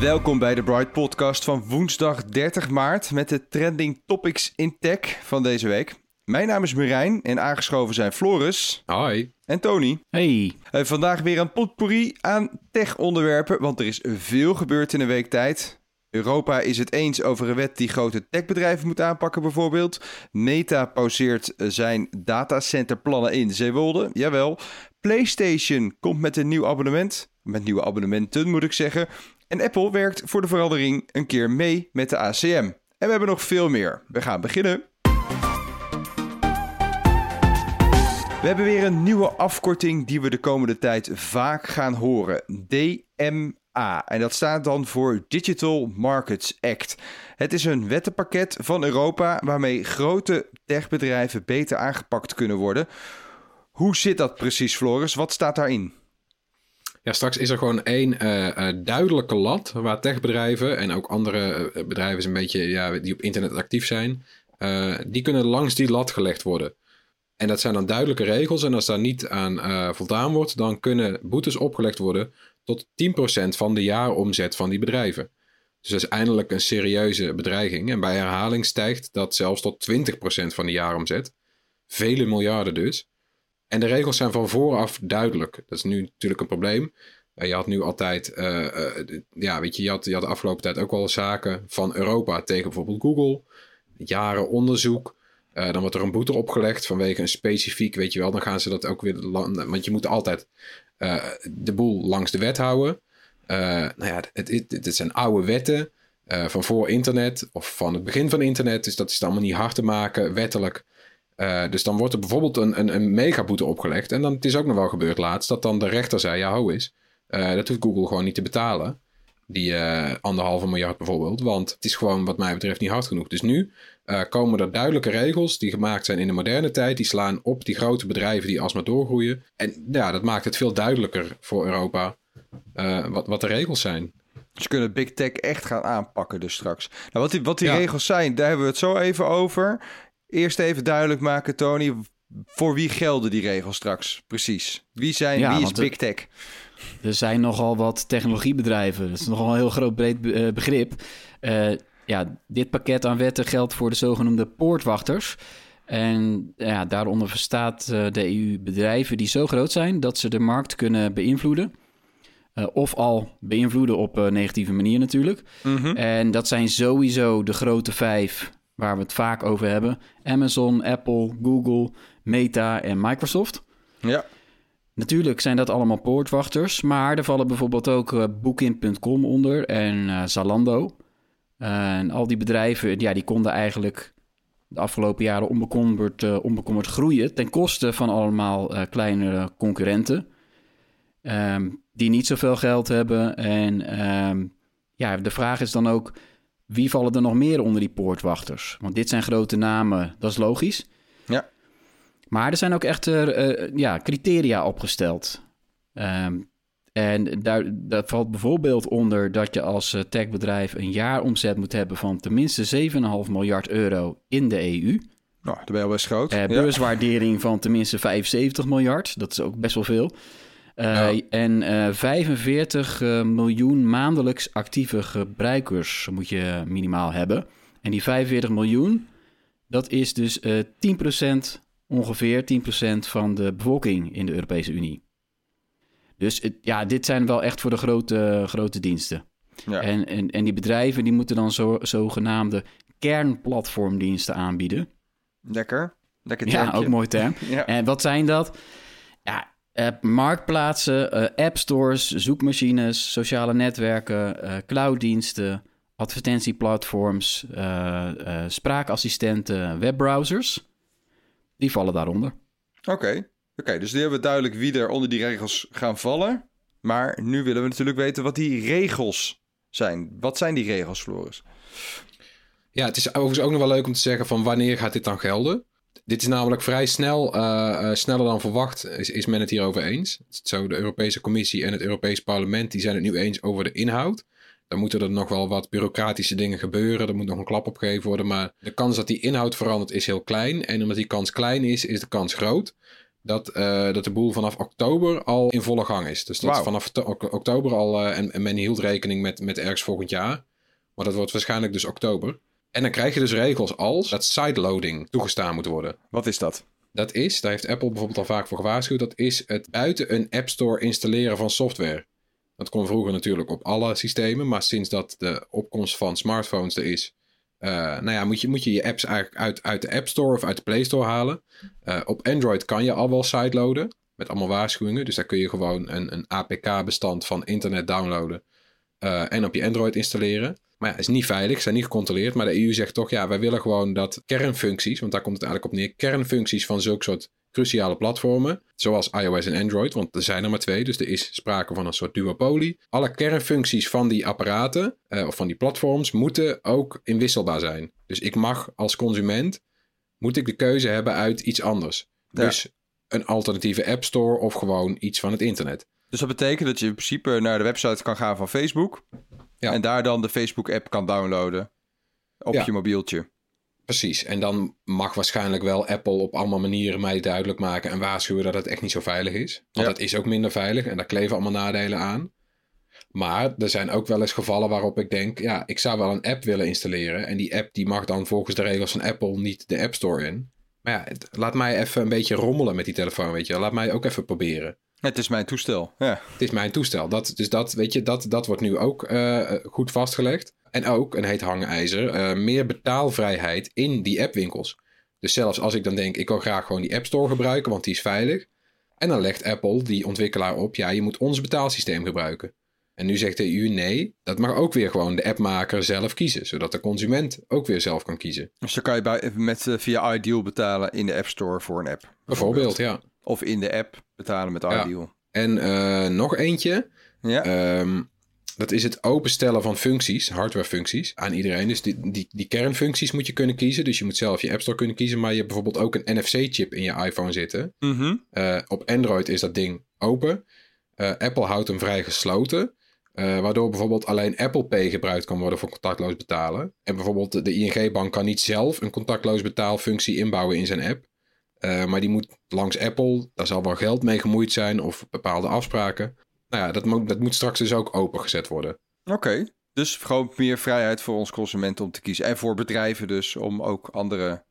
Welkom bij de Bright Podcast van woensdag 30 maart met de trending topics in tech van deze week. Mijn naam is Marijn en aangeschoven zijn Floris Hoi. en Tony. Hey. Eh, vandaag weer een potpourri aan tech-onderwerpen, want er is veel gebeurd in een week tijd. Europa is het eens over een wet die grote techbedrijven moet aanpakken bijvoorbeeld. Meta pauzeert eh, zijn datacenterplannen in Zeewolde, jawel. PlayStation komt met een nieuw abonnement, met nieuwe abonnementen moet ik zeggen. En Apple werkt voor de verandering een keer mee met de ACM. En we hebben nog veel meer. We gaan beginnen. We hebben weer een nieuwe afkorting die we de komende tijd vaak gaan horen. DMA. En dat staat dan voor Digital Markets Act. Het is een wettenpakket van Europa waarmee grote techbedrijven beter aangepakt kunnen worden. Hoe zit dat precies, Floris? Wat staat daarin? Straks is er gewoon één eh, eh, duidelijke lat waar techbedrijven en ook andere eh, bedrijven een beetje, ja, die op internet actief zijn, die kunnen langs die lat gelegd worden. En dat zijn dan duidelijke regels en als daar niet aan voldaan wordt, dan kunnen boetes opgelegd worden tot 10% van de jaaromzet van die bedrijven. Dus dat is eindelijk een serieuze bedreiging. En bij herhaling stijgt dat zelfs tot 20% van de jaaromzet. Vele miljarden dus. En de regels zijn van vooraf duidelijk. Dat is nu natuurlijk een probleem. Eh, je had nu altijd, eh, eh, ja, weet je, je had, je had de afgelopen tijd ook wel zaken van Europa tegen bijvoorbeeld Google. Jaren onderzoek. Dan wordt er een boete opgelegd vanwege een specifiek, weet je wel, dan gaan ze dat ook weer, want je moet altijd de boel langs de wet houden. Nou ja, het, zijn oude wetten van voor internet of van het begin van internet, dus dat is allemaal niet hard te maken, wettelijk. Eh, dus dan wordt er bijvoorbeeld een, een, een megaboete opgelegd. En dan het is ook nog wel gebeurd laatst dat dan de rechter zei: ja, ho is. eh, dat hoeft Google gewoon niet te betalen. Die eh, anderhalve miljard bijvoorbeeld. Want het is gewoon, wat mij betreft, niet hard genoeg. Dus nu komen er duidelijke regels die gemaakt zijn in de moderne tijd. Die slaan op die grote bedrijven die alsmaar doorgroeien. En ja, dat maakt het veel duidelijker voor Europa wat, wat de regels zijn. Ze kunnen Big Tech echt gaan aanpakken dus straks. Nou, wat die, wat die Ja. regels zijn, daar hebben we het zo even over. Eerst even duidelijk maken, Tony. Voor wie gelden die regels straks? Precies. Wie, zijn, Ja, wie is Big Tech? Er zijn nogal wat technologiebedrijven. Dat is nogal een heel groot breed eh, begrip. Eh, ja, dit pakket aan wetten geldt voor de zogenoemde poortwachters. En ja, daaronder verstaat eh, de EU bedrijven die zo groot zijn dat ze de markt kunnen beïnvloeden. Of al beïnvloeden op een negatieve manier natuurlijk. En dat zijn sowieso de grote vijf waar we het vaak over hebben: Amazon, Apple, Google, Meta en Microsoft. Ja. Natuurlijk zijn dat allemaal poortwachters, maar er vallen bijvoorbeeld ook eh, Booking.com onder en eh, Zalando. Eh, en al die bedrijven, ja, die konden eigenlijk de afgelopen jaren onbekommerd, onbekommerd groeien ten koste van allemaal kleinere concurrenten. ehm, die niet zoveel geld hebben. En ehm, ja, de vraag is dan ook, wie vallen er nog meer onder die poortwachters? Want dit zijn grote namen, dat is logisch. Ja. Maar er zijn ook echt eh, eh, ja, criteria opgesteld. Ehm, en daar, daar valt bijvoorbeeld onder dat je als eh, techbedrijf een jaaromzet moet hebben van tenminste 7,5 miljard euro in de EU. Nou, daar ben je al best groot. Ja. beurswaardering van tenminste 75 miljard, dat is ook best wel veel. Eh, En eh, 45 eh, miljoen maandelijks actieve gebruikers moet je minimaal hebben. En die 45 miljoen, dat is dus eh 10% ongeveer 10% van de bevolking in de Europese Unie. Dus ja, dit zijn wel echt voor de grote, grote diensten. Ja. En, en, en die bedrijven die moeten dan zo, zogenaamde kernplatformdiensten aanbieden. Lekker. Lekker Ja, termpje. ook mooi term. Ja. En wat zijn dat? Eh, marktplaatsen, eh, appstores, zoekmachines, sociale netwerken, eh, clouddiensten, advertentieplatforms, eh, eh, spraakassistenten, webbrowsers. Die vallen daaronder. Oké. Oké, dus nu hebben we duidelijk wie er onder die regels gaan vallen. Maar nu willen we natuurlijk weten wat die regels zijn. Wat zijn die regels, Floris? Ja, het is overigens ook nog wel leuk om te zeggen van wanneer gaat dit dan gelden? Dit is namelijk vrij snel, eh, eh, sneller dan verwacht, is, is men het hierover eens. Zo, de Europese Commissie en het Europees Parlement die zijn het nu eens over de inhoud. Dan moeten er nog wel wat bureaucratische dingen gebeuren. Er moet nog een klap opgegeven worden. Maar de kans dat die inhoud verandert is heel klein. En omdat die kans klein is, is de kans groot dat, eh, dat de boel vanaf oktober al in volle gang is. Dus dat vanaf to- ok- oktober al, en, en men hield rekening met, met ergens volgend jaar. Maar dat wordt waarschijnlijk dus oktober. En dan krijg je dus regels als dat sideloading toegestaan moet worden. Wat is dat? Dat is, daar heeft Apple bijvoorbeeld al vaak voor gewaarschuwd, dat is het buiten een App Store installeren van software. Dat kon vroeger natuurlijk op alle systemen, maar sinds dat de opkomst van smartphones er is, eh, nou ja, moet je, moet je je apps eigenlijk uit, uit de App Store of uit de Play Store halen. Eh, op Android kan je al wel sideloaden, met allemaal waarschuwingen. Dus daar kun je gewoon een, een APK-bestand van internet downloaden eh, en op je Android installeren. Maar ja, het is niet veilig, zijn niet gecontroleerd. Maar de EU zegt toch, ja, wij willen gewoon dat kernfuncties, want daar komt het eigenlijk op neer, kernfuncties van zulke soort cruciale platformen, zoals iOS en Android, want er zijn er maar twee, dus er is sprake van een soort duopolie. Alle kernfuncties van die apparaten eh, of van die platforms moeten ook inwisselbaar zijn. Dus ik mag als consument, moet ik de keuze hebben uit iets anders. Ja. Dus een alternatieve app store of gewoon iets van het internet. Dus dat betekent dat je in principe naar de website kan gaan van Facebook. Ja. En daar dan de Facebook-app kan downloaden op Ja. je mobieltje. Precies, en dan mag waarschijnlijk wel Apple op allemaal manieren mij duidelijk maken en waarschuwen dat het echt niet zo veilig is. Want Ja. het is ook minder veilig en daar kleven allemaal nadelen aan. Maar er zijn ook wel eens gevallen waarop ik denk, ja, ik zou wel een app willen installeren. En die app die mag dan volgens de regels van Apple niet de App Store in. Maar ja, het- laat mij even een beetje rommelen met die telefoon, weet je. Laat mij ook even proberen. Het is mijn toestel. Ja. Het is mijn toestel. Dat, dus dat, weet je, dat, dat wordt nu ook eh, goed vastgelegd. En ook, een heet hangijzer, eh, meer betaalvrijheid in die appwinkels. Dus zelfs als ik dan denk, ik wil graag gewoon die App Store gebruiken, want die is veilig. En dan legt Apple, die ontwikkelaar, op, ja, je moet ons betaalsysteem gebruiken. En nu zegt de EU, nee, dat mag ook weer gewoon de appmaker zelf kiezen. Zodat de consument ook weer zelf kan kiezen. Dus dan kan je bij, met, eh, via Ideal betalen in de App Store voor een app. Bijvoorbeeld, ja. Of in de app betalen met. Ideal. En eh, nog eentje, Ja. Ehm, dat is het openstellen van functies, hardwarefuncties, aan iedereen. Dus die, die, die kernfuncties moet je kunnen kiezen. Dus je moet zelf je App Store kunnen kiezen. Maar je hebt bijvoorbeeld ook een NFC-chip in je iPhone zitten. Mhm. Eh, op Android is dat ding open. Eh, Apple houdt hem vrij gesloten. waardoor bijvoorbeeld alleen Apple Pay gebruikt kan worden voor contactloos betalen. En bijvoorbeeld de ING-bank kan niet zelf een contactloos betaalfunctie inbouwen in zijn app. Eh, maar die moet langs Apple, daar zal wel geld mee gemoeid zijn of bepaalde afspraken. Nou ja, dat moet, dat moet straks dus ook opengezet worden. Oké. Dus gewoon meer vrijheid voor ons consumenten om te kiezen. En voor bedrijven dus om ook andere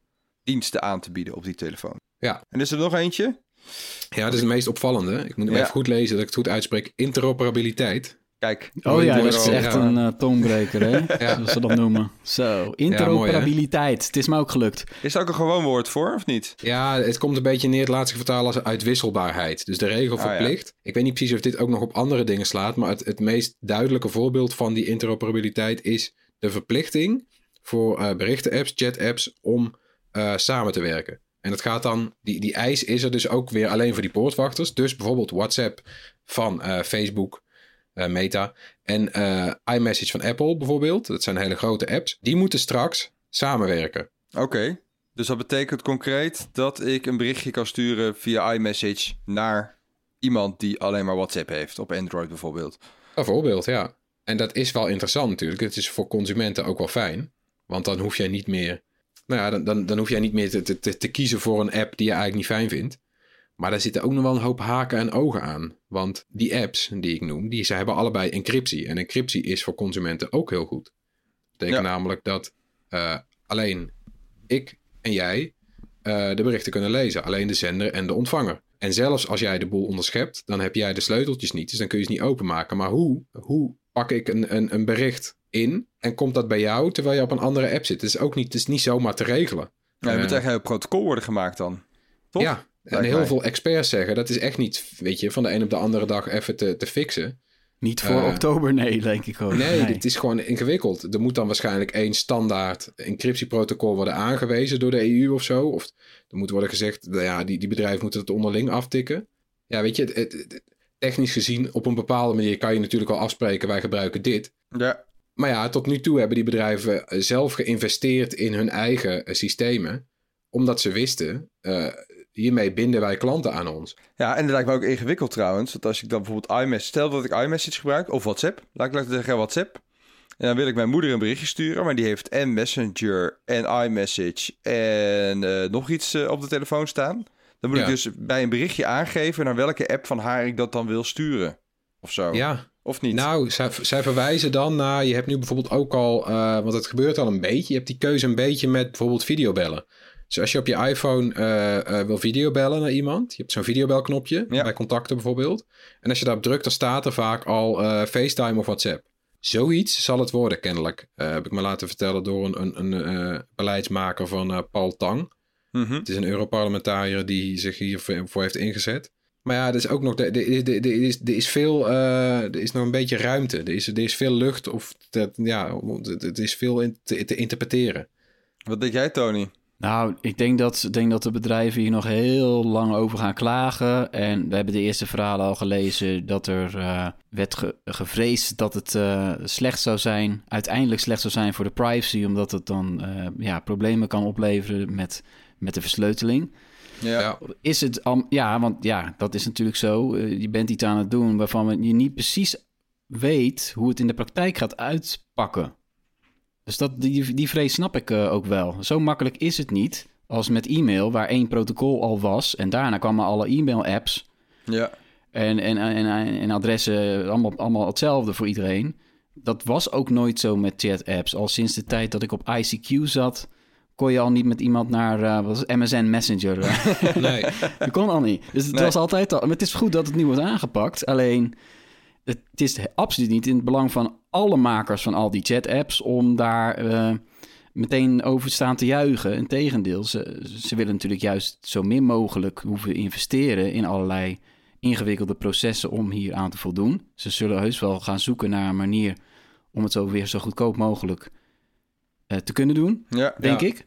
diensten aan te bieden op die telefoon. Ja. En is er nog eentje? Ja, dat is het meest opvallende. Ik moet hem Ja. even goed lezen dat ik het goed uitspreek. Interoperabiliteit. Kijk. Oh ja, dat is echt ja. een eh, tongbreker, hè? Ja. Zoals ze dat noemen. Zo, interoperabiliteit. het is me ook gelukt. Is er ook een gewoon woord voor, of niet? Ja, het komt een beetje neer, het laatste vertaal als uitwisselbaarheid. Dus de regel Ah, ja. verplicht. Ik weet niet precies of dit ook nog op andere dingen slaat, maar het, het meest duidelijke voorbeeld van die interoperabiliteit is de verplichting voor eh berichten-apps, chat-apps om eh, samen te werken. En dat gaat dan, die, die eis is er dus ook weer alleen voor die poortwachters. Dus bijvoorbeeld WhatsApp van eh, Facebook, Meta en eh, iMessage van Apple bijvoorbeeld. Dat zijn hele grote apps. Die moeten straks samenwerken. Oké. Dus dat betekent concreet dat ik een berichtje kan sturen via iMessage naar iemand die alleen maar WhatsApp heeft. Op Android bijvoorbeeld. Bijvoorbeeld, ja. En dat is wel interessant natuurlijk. Het is voor consumenten ook wel fijn. Want dan hoef jij niet meer. Nou ja, dan, dan, dan hoef jij niet meer te- te, te kiezen voor een app die je eigenlijk niet fijn vindt. Maar daar zitten ook nog wel een hoop haken en ogen aan. Want die apps die ik noem, die, ze hebben allebei encryptie. En encryptie is voor consumenten ook heel goed. Dat betekent Ja. namelijk dat eh, alleen ik en jij eh, de berichten kunnen lezen. Alleen de zender en de ontvanger. En zelfs als jij de boel onderschept, dan heb jij de sleuteltjes niet. Dus dan kun je ze niet openmaken. Maar hoe, hoe pak ik een, een, een bericht in en komt dat bij jou terwijl je op een andere app zit? Het is ook niet, het is niet zomaar te regelen. Ja, er moet Eh, echt een protocol worden gemaakt dan. Toch? Ja, en heel mij. veel experts zeggen dat is echt niet, weet je, van de een op de andere dag even te, te fixen. Niet voor Eh, oktober, nee, denk ik ook. Nee, dit is gewoon ingewikkeld. Er moet dan waarschijnlijk één standaard encryptieprotocol worden aangewezen door de EU of zo. Of er moet worden gezegd, nou ja, die, die bedrijven moeten het onderling aftikken. Ja, weet je, het, het- het- technisch gezien op een bepaalde manier kan je natuurlijk wel afspreken, wij gebruiken dit. Ja, Maar ja, tot nu toe hebben die bedrijven eh, zelf geïnvesteerd in hun eigen eh, systemen. Omdat ze wisten, hiermee binden wij klanten aan ons. Ja, en dat lijkt me ook ingewikkeld trouwens. Want als ik dan bijvoorbeeld iMessage... Stel dat ik iMessage gebruik, of WhatsApp. Laat ik laten zeggen WhatsApp. En dan wil ik mijn moeder een berichtje sturen. Maar die heeft en Messenger en iMessage en eh, nog iets eh, op de telefoon staan. Dan moet Ja. ik dus bij een berichtje aangeven... naar welke app van haar ik dat dan wil sturen. Of zo. Ja, Of niet? Nou, zij, zij verwijzen dan naar. Je hebt nu bijvoorbeeld ook al. eh, want het gebeurt al een beetje. Je hebt die keuze een beetje met bijvoorbeeld videobellen. Dus als je op je iPhone eh, eh, wil videobellen naar iemand. Je hebt zo'n videobelknopje. Ja. Bij contacten bijvoorbeeld. En als je daarop drukt, dan staat er vaak al eh, FaceTime of WhatsApp. Zoiets zal het worden, kennelijk. Heb ik me laten vertellen door een, een, een beleidsmaker van Paul Tang. Mhm. Het is een Europarlementariër die zich hiervoor heeft ingezet. Maar ja, er is ook nog. Er, is, er is veel. er is nog een beetje ruimte. Er is, er is veel lucht. Of dat, ja, er is veel in te, te interpreteren. Wat denk jij, Tony? Nou, ik denk dat, ik denk dat de bedrijven hier nog heel lang over gaan klagen. En we hebben de eerste verhalen al gelezen dat er eh, werd ge- gevreesd dat het eh, slecht zou zijn. Uiteindelijk slecht zou zijn voor de privacy, omdat het dan eh, ja, problemen kan opleveren met, met de versleuteling. Ja. Is het al, ja, want ja, dat is natuurlijk zo. Je bent iets aan het doen waarvan je niet precies weet hoe het in de praktijk gaat uitpakken. Dus dat, die, die vrees snap ik eh, ook wel. Zo makkelijk is het niet als met e-mail, waar één protocol al was. En daarna kwamen alle e-mail-apps ja. en, en, en, en adressen allemaal, allemaal hetzelfde voor iedereen. Dat was ook nooit zo met chat-apps. Al sinds de tijd dat ik op ICQ zat, kon je al niet met iemand naar eh, wat was? MSN Messenger. Nee. dat kon al niet. Dus het Nee. was altijd al. Maar het is goed dat het nu wordt aangepakt. Alleen, het is absoluut niet in het belang van alle makers van al die chat-apps om daar eh, meteen over te staan te juichen. Integendeel, ze, ze willen natuurlijk juist zo min mogelijk hoeven investeren in allerlei ingewikkelde processen om hier aan te voldoen. Ze zullen heus wel gaan zoeken naar een manier om het zo weer zo goedkoop mogelijk eh, te kunnen doen Ja. denk Ja. ik.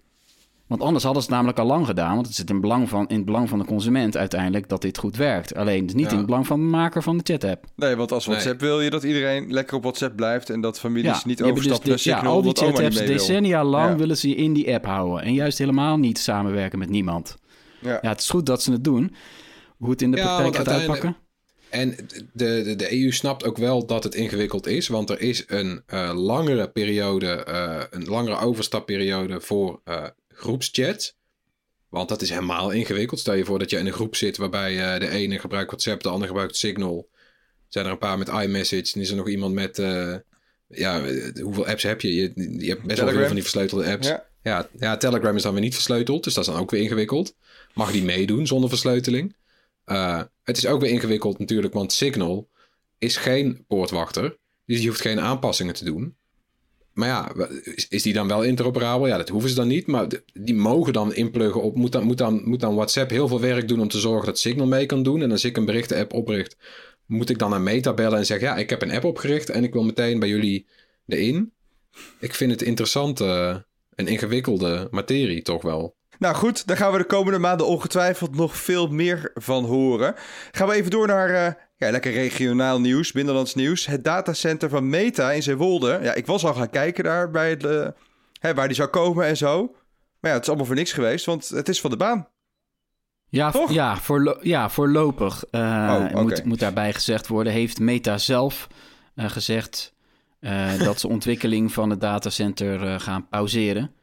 Want anders hadden ze het namelijk al lang gedaan. Want het zit in, het belang van, in het belang van de consument uiteindelijk dat dit goed werkt. Alleen het is niet Ja. in het belang van de maker van de chat-app. Nee, want als Nee. WhatsApp wil je dat iedereen lekker op WhatsApp blijft... en dat families niet die hebben overstappen dus de- ja, Signal... al die niet chat-apps wil. decennia lang Ja. willen ze je in die app houden. En juist helemaal niet samenwerken met niemand. Ja. Ja, het is goed dat ze het doen. Hoe het in de Ja, praktijk gaat uitpakken. En de, de, de EU snapt ook wel dat het ingewikkeld is, want er is een eh, langere periode, eh, een langere overstapperiode voor eh groepschats. Want dat is helemaal ingewikkeld. Stel je voor dat je in een groep zit waarbij eh, de ene gebruikt WhatsApp, de andere gebruikt Signal. Zijn er een paar met iMessage, dan is er nog iemand met, eh, ja, eh, hoeveel apps heb je? Je, je hebt best wel veel van die versleutelde apps. Ja. Ja, ja, Telegram is dan weer niet versleuteld, dus dat is dan ook weer ingewikkeld. Mag die meedoen zonder versleuteling? Het is ook weer ingewikkeld natuurlijk, want Signal is geen poortwachter. Dus je hoeft geen aanpassingen te doen. Maar ja, is, die dan wel interoperabel? Ja, dat hoeven ze dan niet. Maar die mogen dan inpluggen op. Moet dan, moet, dan, moet dan WhatsApp heel veel werk doen om te zorgen dat Signal mee kan doen. En als ik een berichten-app opricht, moet ik dan naar Meta bellen en zeggen: Ja, ik heb een app opgericht en ik wil meteen bij jullie erin. Ik vind het interessant, eh, een ingewikkelde materie toch wel. Nou goed, daar gaan we de komende maanden ongetwijfeld nog veel meer van horen. Gaan we even door naar eh, ja, lekker regionaal nieuws, binnenlands nieuws. Het datacenter van Meta in Zeewolde. Ja, ik was al gaan kijken daar bij het, eh, hè, waar die zou komen en zo. Maar ja, het is allemaal voor niks geweest, want het is van de baan. Ja, Toch? ja, voorlo ja voorlopig Oh, eh, oké. moet, moet daarbij gezegd worden. Heeft Meta zelf gezegd dat ze ontwikkeling van het datacenter gaan pauzeren.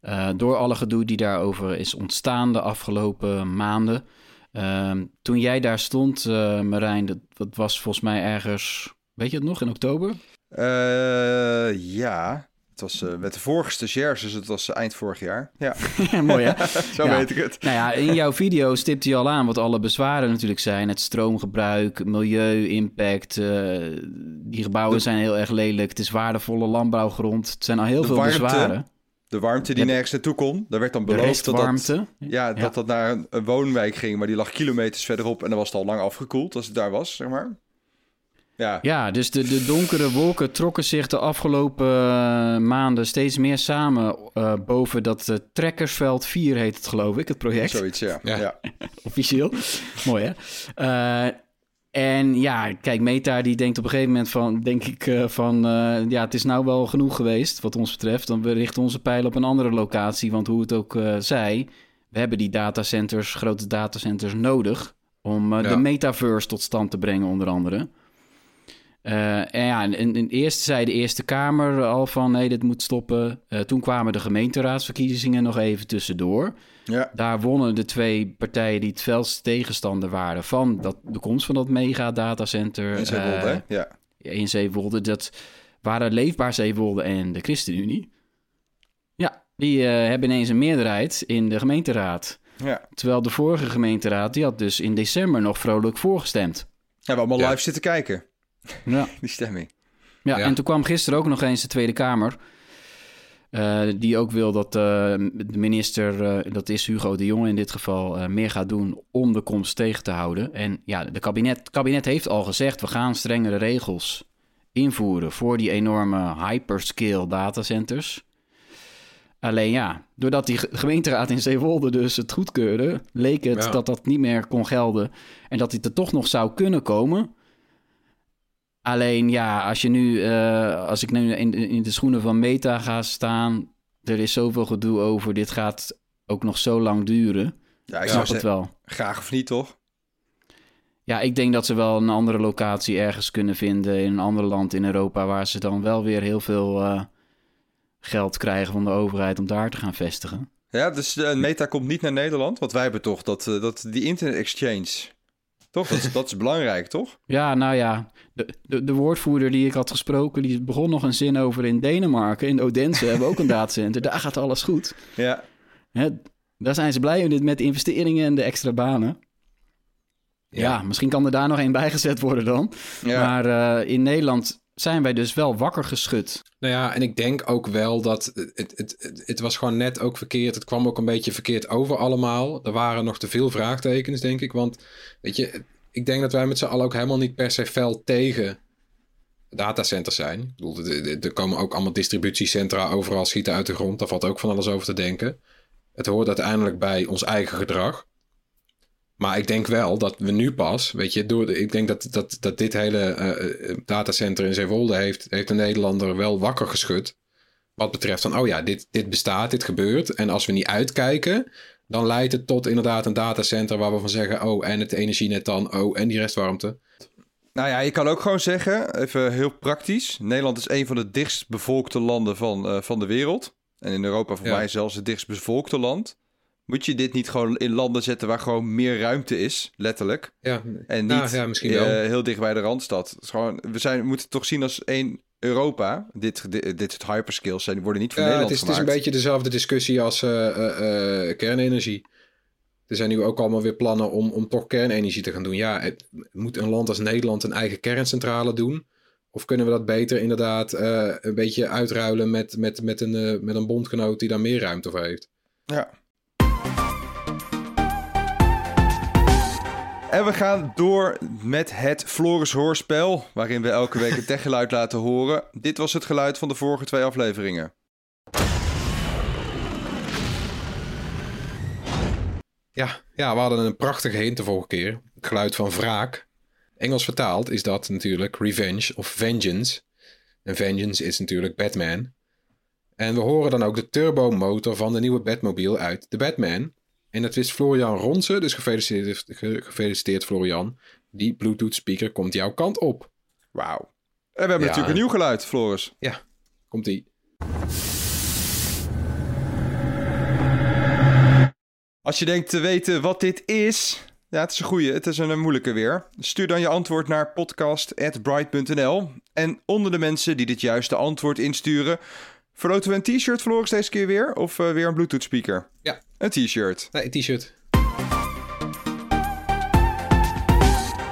Eh, door alle gedoe die daarover is ontstaan de afgelopen maanden. Ehm, toen jij daar stond, eh, Marijn, dat, dat was volgens mij ergens, weet je het nog, in oktober? Eh, ja, het was met de vorige stagiairs, dus het was eind vorig jaar. Ja, Mooi hè? zo Ja. weet ik het. Nou ja, in jouw video stipt hij al aan wat alle bezwaren natuurlijk zijn. Het stroomgebruik, milieu, impact. die gebouwen De- zijn heel erg lelijk. Het is waardevolle landbouwgrond. Het zijn al heel De veel warmte, bezwaren. De warmte die Ja. nergens naartoe kon. Daar werd dan beloofd dat dat, ja, dat dat naar een, een woonwijk ging, maar die lag kilometers verderop en dan was het al lang afgekoeld als het daar was, zeg maar. Ja, Ja, dus de, de donkere wolken trokken zich de afgelopen eh, maanden steeds meer samen eh, boven dat eh, trekkersveld 4 heet het geloof ik, het project. zoiets, ja. Ja. ja. Officieel. Mooi hè? En ja, kijk, Meta die denkt op een gegeven moment van, denk ik eh, van, eh, ja, het is nou wel genoeg geweest wat ons betreft. Dan we richten onze pijlen op een andere locatie, want hoe het ook eh zij, we hebben die datacenters, grote datacenters nodig om Ja. de metaverse tot stand te brengen onder andere. En ja, en, en eerst zei de Eerste Kamer al van nee, dit moet stoppen. Toen kwamen de gemeenteraadsverkiezingen nog even tussendoor. Ja. Daar wonnen de twee partijen die het felste tegenstander waren van dat, de komst van dat mega datacenter In Zeewolde, eh? Ja. in Zeewolde. Dat waren Leefbaar Zeewolde en de ChristenUnie. Ja, die eh, hebben ineens een meerderheid in de gemeenteraad. Ja. Terwijl de vorige gemeenteraad, die had dus in december nog vrolijk voorgestemd. Ja, we hebben allemaal Ja. live zitten kijken, Ja. die stemming. Ja, Ja. en toen kwam gisteren ook nog eens de Tweede Kamer. Eh, die ook wil dat eh, de minister, eh, dat is Hugo de Jonge in dit geval, meer gaat doen om de komst tegen te houden. En ja, de kabinet, het kabinet heeft al gezegd, we gaan strengere regels invoeren voor die enorme hyperscale datacenters. Alleen ja, doordat die ge- gemeenteraad in Zeewolde dus het goedkeurde, leek het Ja. dat dat niet meer kon gelden. En dat dit er toch nog zou kunnen komen. Alleen ja, als je nu, eh, als ik nu in, in de schoenen van Meta ga staan, er is zoveel gedoe over. Dit gaat ook nog zo lang duren. Ja, ik snap het wel. graag of niet, toch? Ja, ik denk dat ze wel een andere locatie ergens kunnen vinden in een ander land in Europa, waar ze dan wel weer heel veel eh, geld krijgen van de overheid om daar te gaan vestigen. Ja, dus de Meta komt niet naar Nederland, want wij hebben toch dat, eh, dat die internet exchange. Toch? Dat, is- dat is belangrijk, toch? Ja, nou ja, de, de, de woordvoerder die ik had gesproken, die begon nog een zin over in Denemarken. In Odense hebben we ook een datacenter. Daar gaat alles goed. Ja. Hè, daar zijn ze blij met, met de investeringen en de extra banen. Ja, misschien kan er daar nog één bijgezet worden dan. ja. Maar eh, in Nederland zijn wij dus wel wakker geschud. Nou ja, en ik denk ook wel dat het, het, het, was gewoon net ook verkeerd. Het kwam ook een beetje verkeerd over allemaal. Er waren nog te veel vraagtekens, denk ik. Want weet je, ik denk dat wij met z'n allen ook helemaal niet per se fel tegen datacenters zijn. Ik bedoel, er komen ook allemaal distributiecentra overal schieten uit de grond. Daar valt ook van alles over te denken. Het hoort uiteindelijk bij ons eigen gedrag. Maar ik denk wel dat we nu pas, weet je, door ik denk dat, dat, dat dit hele eh, eh, datacenter in Zeewolde heeft, heeft de Nederlander wel wakker geschud. Wat betreft van, oh ja, dit, dit bestaat, dit gebeurt. En als we niet uitkijken, dan leidt het tot inderdaad een datacenter waar we van zeggen, oh, en het energienet dan, oh, en die restwarmte. Nou ja, je kan ook gewoon zeggen, even heel praktisch. Nederland is een van de dichtst bevolkte landen van, eh, van de wereld. En in Europa voor Ja. mij zelfs het dichtst bevolkte land. Moet je dit niet gewoon in landen zetten waar gewoon meer ruimte is, letterlijk. Ja, En Nou, niet ja, misschien wel. eh, heel dicht bij de Randstad. Gewoon, we, zijn, we moeten het toch zien als één Europa. Dit, dit, dit soort hyperscales zijn, worden niet voor Ja, het Nederland is, het is een gemaakt. beetje dezelfde discussie als eh, eh, kernenergie. Er zijn nu ook allemaal weer plannen om, om toch kernenergie te gaan doen. Ja, het, moet een land als Nederland een eigen kerncentrale doen? Of kunnen we dat beter inderdaad een beetje uitruilen met, met, met, een, met een bondgenoot die daar meer ruimte voor heeft? Ja. En we gaan door met het Floris Hoorspel, waarin we elke week een techgeluid laten horen. Dit was het geluid van de vorige twee afleveringen. Ja, ja, we hadden een prachtige hint de vorige keer. Het geluid van wraak. Engels vertaald is dat natuurlijk revenge of vengeance. En vengeance is natuurlijk Batman. En we horen dan ook de turbomotor van de nieuwe Batmobile uit de Batman. En dat is Florian Ronsen, dus gefeliciteerd, ge- gefeliciteerd Florian. Die Bluetooth speaker komt jouw kant op. Wauw. En we hebben Ja. natuurlijk een nieuw geluid, Floris. Ja, komt die. Als je denkt te weten wat dit is, ja, het is een goeie, het is een, een moeilijke weer. Stuur dan je antwoord naar podcast.bright.nl. En onder de mensen die dit juiste antwoord insturen, Verloten we een t-shirt Floris deze keer weer? Of eh, weer een Bluetooth speaker? Ja. Een t-shirt. Nee, t-shirt.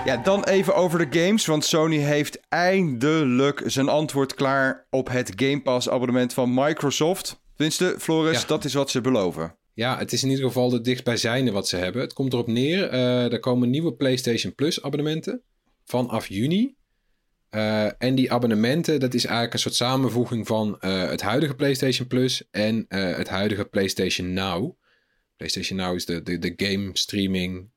Ja, dan even over de games, want Sony heeft eindelijk zijn antwoord klaar op het Game Pass abonnement van Microsoft. Tenminste, Floris, Ja. dat is wat ze beloven. Ja, het is in ieder geval de dichtstbijzijnde wat ze hebben. Het komt erop neer, eh, er komen nieuwe PlayStation Plus abonnementen vanaf juni. Eh, en die abonnementen, dat is eigenlijk een soort samenvoeging van eh, het huidige PlayStation Plus en eh, het huidige PlayStation Now. PlayStation Now is de, de, de game streaming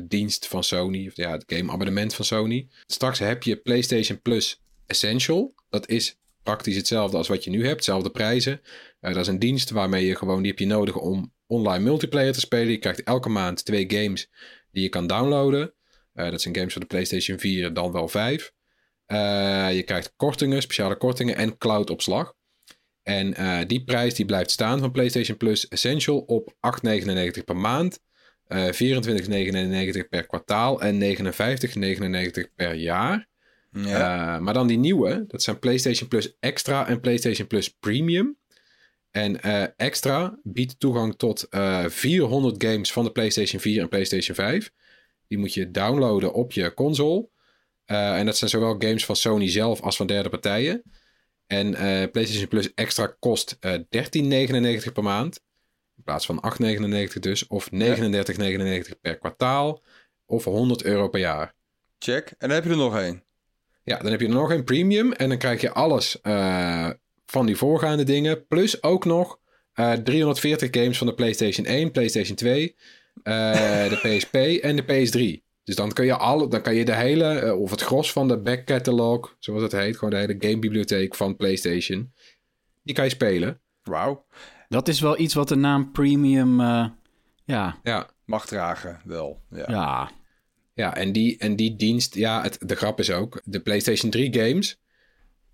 dienst van Sony, of ja, het game abonnement van Sony. Straks heb je PlayStation Plus Essential. Dat is praktisch hetzelfde als wat je nu hebt, dezelfde prijzen. Dat is een dienst waarmee je gewoon, die heb je nodig om online multiplayer te spelen. Je krijgt elke maand twee games die je kan downloaden. Dat zijn games voor de PlayStation 4, dan wel 5. Eh, je krijgt kortingen, speciale kortingen en cloudopslag. En eh, die prijs die blijft staan van PlayStation Plus Essential op 8,99 per maand. eh 24,99 per kwartaal en 59,99 per jaar. Ja. Maar dan die nieuwe, dat zijn PlayStation Plus Extra en PlayStation Plus Premium. En Extra biedt toegang tot eh 400 games van de PlayStation 4 en PlayStation 5. Die moet je downloaden op je console. Eh, en dat zijn zowel games van Sony zelf als van derde partijen. En eh, PlayStation Plus Extra kost eh 13,99 per maand. In plaats van 8,99 dus. Of 39,99 per kwartaal. Of 100 euro per jaar. Check. En dan heb je er nog één. Ja, dan heb je er nog een premium. En dan krijg je alles eh, van die voorgaande dingen. Plus ook nog eh 340 games van de PlayStation 1, PlayStation 2, eh, de PSP en de PS3. Dus dan kun je, alle, dan kan je de hele, eh, of het gros van de back catalog, zoals het heet, gewoon de hele gamebibliotheek van PlayStation, die kan je spelen. Wauw. Dat is wel iets wat de naam premium... eh, ja, Ja, Mag dragen, wel. Ja. ja. Ja, en die, en die dienst, ja, het, de grap is ook, de PlayStation 3 games,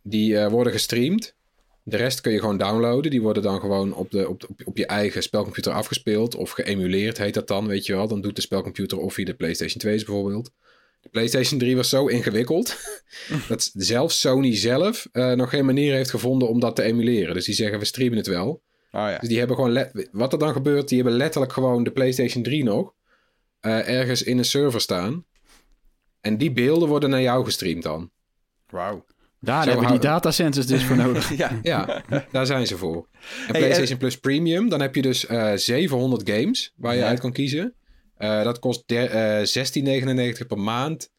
die eh, worden gestreamd. De rest kun je gewoon downloaden. Die worden dan gewoon op, de, op, op, op je eigen spelcomputer afgespeeld. Of geëmuleerd heet dat dan, weet je wel. Dan doet de spelcomputer of via de PlayStation 2's bijvoorbeeld. De PlayStation 3 was zo ingewikkeld. dat zelfs Sony zelf eh, nog geen manier heeft gevonden om dat te emuleren. Dus die zeggen, we streamen het wel. Ah ja. Dus die hebben gewoon... Wat er dan gebeurt, die hebben letterlijk gewoon de PlayStation 3 nog... eh, ergens in een server staan. En die beelden worden naar jou gestreamd dan. Wauw. Daar Zo hebben we die datacenters dus voor nodig. Ja. Ja, daar zijn ze voor. En Hey, PlayStation Plus Premium, dan heb je dus eh 700 games waar je Ja. uit kan kiezen. Eh, dat kost eh 16,99 per maand,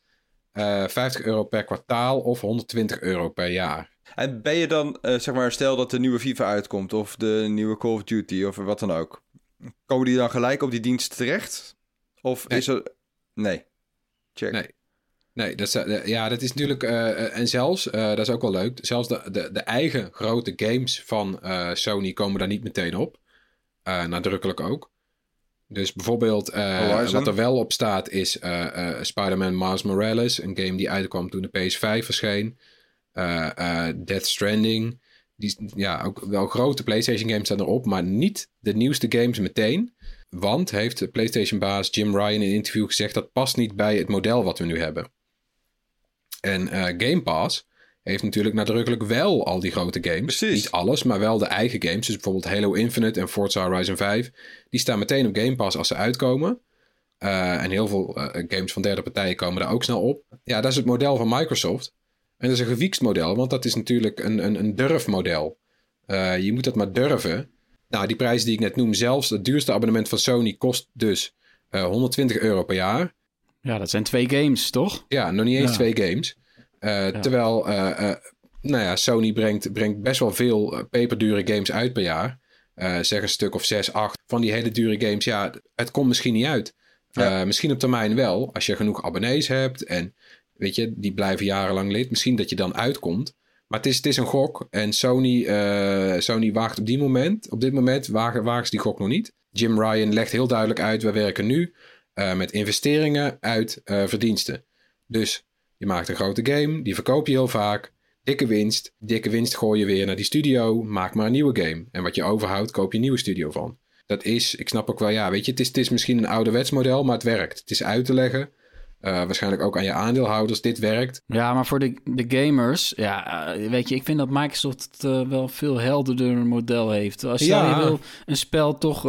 eh 50 euro per kwartaal of 120 euro per jaar. En ben je dan, eh, zeg maar, stel dat de nieuwe FIFA uitkomt of de nieuwe Call of Duty of wat dan ook. Komen die dan gelijk op die dienst terecht? Of Nee. is er... Nee. Check. Nee. Nee, dat is, ja, dat is natuurlijk. eh, eh, en zelfs, eh, dat is ook wel leuk. Zelfs de, de, de eigen grote games van Sony komen daar niet meteen op. Nadrukkelijk ook. Dus bijvoorbeeld, wat er wel op staat is Spider-Man Miles Morales. Een game die uitkwam toen de PS5 verscheen. Death Stranding. Die, ja, ook wel grote PlayStation games staan erop. Maar niet de nieuwste games meteen. Want heeft PlayStation-baas Jim Ryan in een interview gezegd... dat past niet bij het model wat we nu hebben. En eh, Game Pass heeft natuurlijk nadrukkelijk wel al die grote games. Precies. Niet alles, maar wel de eigen games. Dus bijvoorbeeld Halo Infinite en Forza Horizon 5. Die staan meteen op Game Pass als ze uitkomen. Eh, en heel veel eh, games van derde partijen komen daar ook snel op. Ja, dat is het model van Microsoft. En dat is een gewiekst model, want dat is natuurlijk een, een, een durfmodel. Je moet dat maar durven. Nou, die prijzen die ik net noem, zelfs het duurste abonnement van Sony kost dus eh, 120 euro per jaar. Ja, dat zijn twee games, toch? Ja, nog niet eens Ja. twee games. Eh, Terwijl, eh, eh, nou ja, Sony brengt, brengt best wel veel peperdure games uit per jaar. Eh, zeg een stuk of zes, acht van die hele dure games. Ja, het komt misschien niet uit. Ja. Eh, misschien op termijn wel, als je genoeg abonnees hebt en weet je, die blijven jarenlang lid. Misschien dat je dan uitkomt. Maar het is, het is een gok. En Sony, eh, Sony waagt op die moment, op dit moment wagen, wagen ze die gok nog niet. Jim Ryan legt heel duidelijk uit, we werken nu eh, met investeringen uit eh, verdiensten. Dus je maakt een grote game, die verkoop je heel vaak. Dikke winst. Dikke winst gooi je weer naar die studio. Maak maar een nieuwe game. En wat je overhoudt, koop je een nieuwe studio van. Dat is, ik snap ook wel, ja, weet je, het is, het is misschien een ouderwets model, maar het werkt. Het is uit te leggen. Eh, waarschijnlijk ook aan je aandeelhouders. Dit werkt. Ja, maar voor de, de gamers, ja, weet je, ik vind dat Microsoft het wel veel helderder model heeft. Als Ja. je wil een spel toch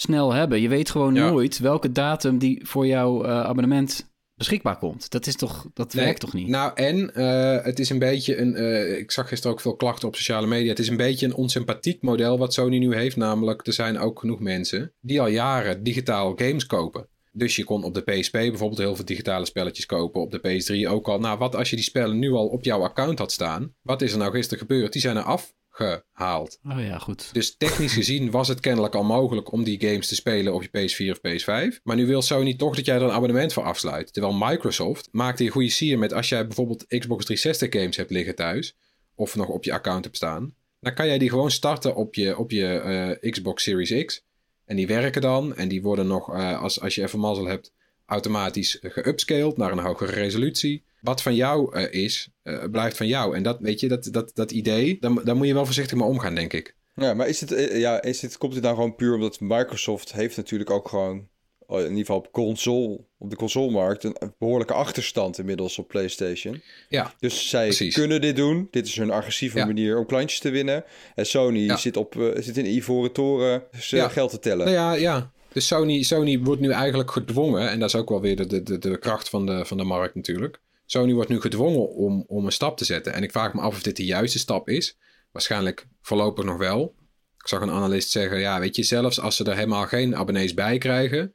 snel hebben, je weet gewoon Ja. nooit welke datum die voor jouw eh, abonnement beschikbaar komt. Dat is toch, dat Nee, werkt toch niet? Nou, en eh, het is een beetje een. eh, ik zag gisteren ook veel klachten op sociale media. Het is een beetje een onsympathiek model wat Sony nu heeft. Namelijk, er zijn ook genoeg mensen die al jaren digitaal games kopen. Dus je kon op de PSP bijvoorbeeld heel veel digitale spelletjes kopen. Op de PS3 ook al. Nou, wat als je die spellen nu al op jouw account had staan? Wat is er nou gisteren gebeurd? Die zijn er afgehaald. Oh ja, goed. Dus technisch gezien was het kennelijk al mogelijk om die games te spelen op je PS4 of PS5. Maar nu wil Sony toch dat jij er een abonnement voor afsluit. Terwijl Microsoft maakte een goede sier met als jij bijvoorbeeld Xbox 360 games hebt liggen thuis. Of nog op je account hebt staan. Dan kan jij die gewoon starten op je, op je eh, Xbox Series X. En die werken dan. En die worden nog, eh, als, als je even mazzel hebt, automatisch geupscaled naar een hogere resolutie. Wat van jou eh, is, eh, blijft van jou. En dat, weet je, dat, dat, dat idee, daar, daar moet je wel voorzichtig mee omgaan, denk ik. Ja, maar is het, eh, ja, is het, komt het dan gewoon puur omdat Microsoft heeft natuurlijk ook gewoon, oh, in ieder geval op console, op de consolemarkt, een een behoorlijke achterstand inmiddels op PlayStation. Ja, Dus zij Precies. kunnen dit doen. Dit is hun agressieve Ja. manier om klantjes te winnen. En Sony Ja. zit, op, zit in de ivoren toren Ja. geld te tellen. Nou ja, ja. Dus Sony, Sony wordt nu eigenlijk gedwongen, en dat is ook wel weer de, de, de kracht van de, van de markt natuurlijk. Sony wordt nu gedwongen om, om een stap te zetten. En ik vraag me af of dit de juiste stap is. Waarschijnlijk voorlopig nog wel. Ik zag een analist zeggen, ja, weet je, zelfs als ze er helemaal geen abonnees bij krijgen,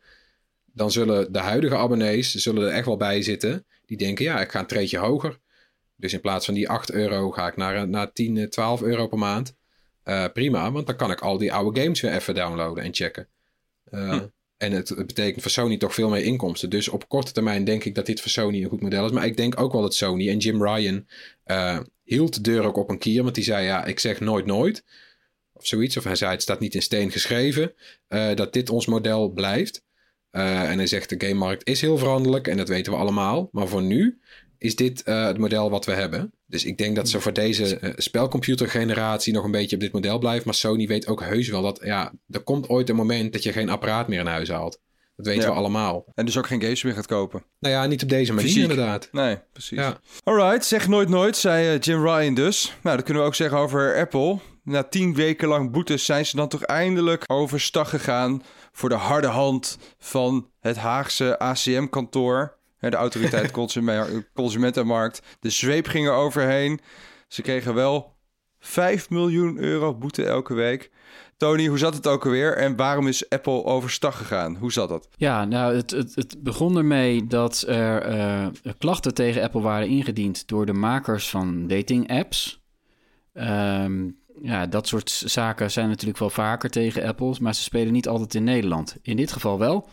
dan zullen de huidige abonnees zullen er echt wel bij zitten. Die denken, ja, ik ga een treetje hoger. Dus in plaats van die 8 euro ga ik naar, naar 10, eh, 12 euro per maand. Eh, prima, want dan kan ik al die oude games weer even downloaden en checken. Eh, En het, betekent voor Sony toch veel meer inkomsten. Dus op korte termijn denk ik dat dit voor Sony een goed model is. Maar ik denk ook wel dat Sony en Jim Ryan eh, hield de deur ook op een kier. Want die zei, ja, ik zeg nooit nooit. Of zoiets. Of hij zei, het staat niet in steen geschreven. eh, dat dit ons model blijft. Eh, en hij zegt, de gamemarkt is heel veranderlijk. En dat weten we allemaal. Maar voor nu is dit eh, het model wat we hebben. Dus ik denk dat ze voor deze eh, spelcomputergeneratie nog een beetje op dit model blijven. Maar Sony weet ook heus wel dat, ja, er komt ooit een moment dat je geen apparaat meer in huis haalt. Dat weten Ja. we allemaal. En dus ook geen games meer gaat kopen. Nou ja, niet op deze manier Fysiek. inderdaad. Nee, precies. Ja. Alright, zeg nooit nooit, zei eh, Jim Ryan dus. Nou, dat kunnen we ook zeggen over Apple. Na tien weken lang boetes zijn ze dan toch eindelijk overstag gegaan... voor de harde hand van het Haagse ACM-kantoor... de Autoriteit Consumentenmarkt. De zweep ging er overheen. Ze kregen wel 5 miljoen euro boete elke week. Tony, hoe zat het ook alweer? En waarom is Apple overstag gegaan? Hoe zat dat? Ja, nou, het, het, het begon ermee dat er eh, klachten tegen Apple waren ingediend door de makers van dating-apps. Ehm, ja, dat soort zaken zijn natuurlijk wel vaker tegen Apple, maar ze spelen niet altijd in Nederland. In dit geval wel.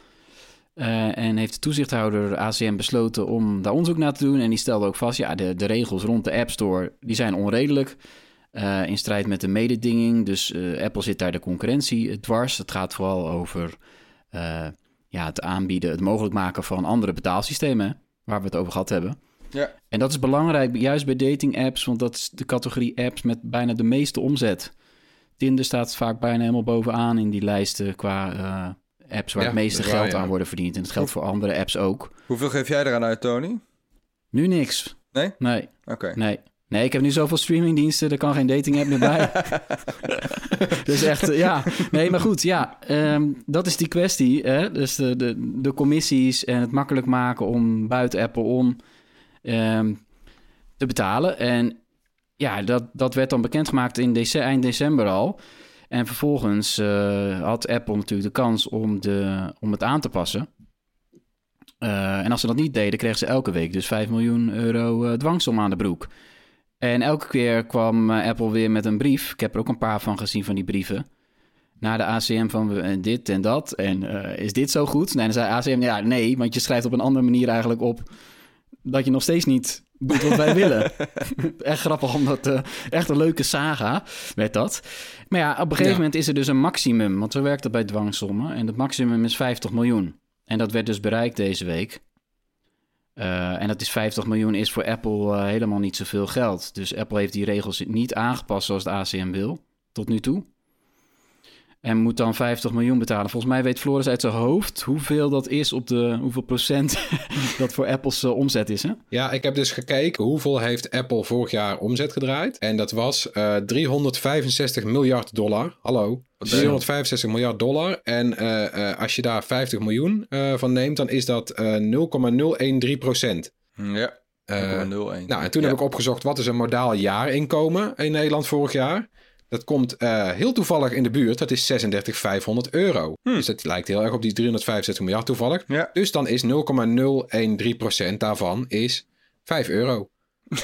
Eh, en heeft de toezichthouder ACM besloten om daar onderzoek naar te doen. En die stelde ook vast, ja, de, de regels rond de App Store, die zijn onredelijk. eh, in strijd met de mededinging. Dus eh, Apple zit daar de concurrentie dwars. Het gaat vooral over ja, het aanbieden, het mogelijk maken van andere betaalsystemen, waar we het over gehad hebben. Ja. En dat is belangrijk, juist bij dating apps, want dat is de categorie apps met bijna de meeste omzet. Tinder staat vaak bijna helemaal bovenaan in die lijsten qua apps waar Ja, het meeste geld ja. aan worden verdiend. En dat geldt voor andere apps ook. Hoeveel geef jij eraan uit, Tony? Nu niks. Nee? Nee, Oké. nee. Nee, ik heb nu zoveel streamingdiensten, er kan geen dating app meer bij. dus echt, eh, ja. Nee, maar goed, ja. ehm, dat is die kwestie. Hè? Dus de, de, de commissies en het makkelijk maken om buiten Apple om ehm, te betalen. En ja, dat, dat werd dan bekendgemaakt in dece- eind december al. En vervolgens eh, had Apple natuurlijk de kans om, de, om het aan te passen. Eh, en als ze dat niet deden, kregen ze elke week dus 5 miljoen euro eh, dwangsom aan de broek. En elke keer kwam Apple weer met een brief. Ik heb er ook een paar van gezien van die brieven. Naar de ACM van dit en dat. En is dit zo goed? Nee, dan zei ACM, ja, nee, want je schrijft op een andere manier eigenlijk op dat je nog steeds niet doet wat wij willen. echt grappig, omdat eh, echt een leuke saga met dat. Maar ja, op een gegeven Ja. moment is er dus een maximum, want zo werkt dat bij dwangsommen. En het maximum is 50 miljoen. En dat werd dus bereikt deze week. Eh, en dat is 50 miljoen is voor Apple eh, helemaal niet zoveel geld. Dus Apple heeft die regels niet aangepast zoals de ACM wil, tot nu toe. En moet dan 50 miljoen betalen. Volgens mij weet Floris uit zijn hoofd hoeveel dat is op de hoeveel procent dat voor Apple's eh, omzet is. Hè? Ja, ik heb dus gekeken hoeveel heeft Apple vorig jaar omzet gedraaid. En dat was eh 365 miljard dollar. Hallo. 365 miljard dollar. En eh, eh, als je daar 50 miljoen eh, van neemt, dan is dat eh 0,013 procent. Ja. Eh, 0,01. Nou, en toen Ja. heb ik opgezocht wat is een modaal jaarinkomen in Nederland vorig jaar. Dat komt eh, heel toevallig in de buurt. Dat is 36,500 euro. Dus dat lijkt heel erg op die 365 miljard toevallig. Ja. Dus dan is 0,013% daarvan is 5 euro.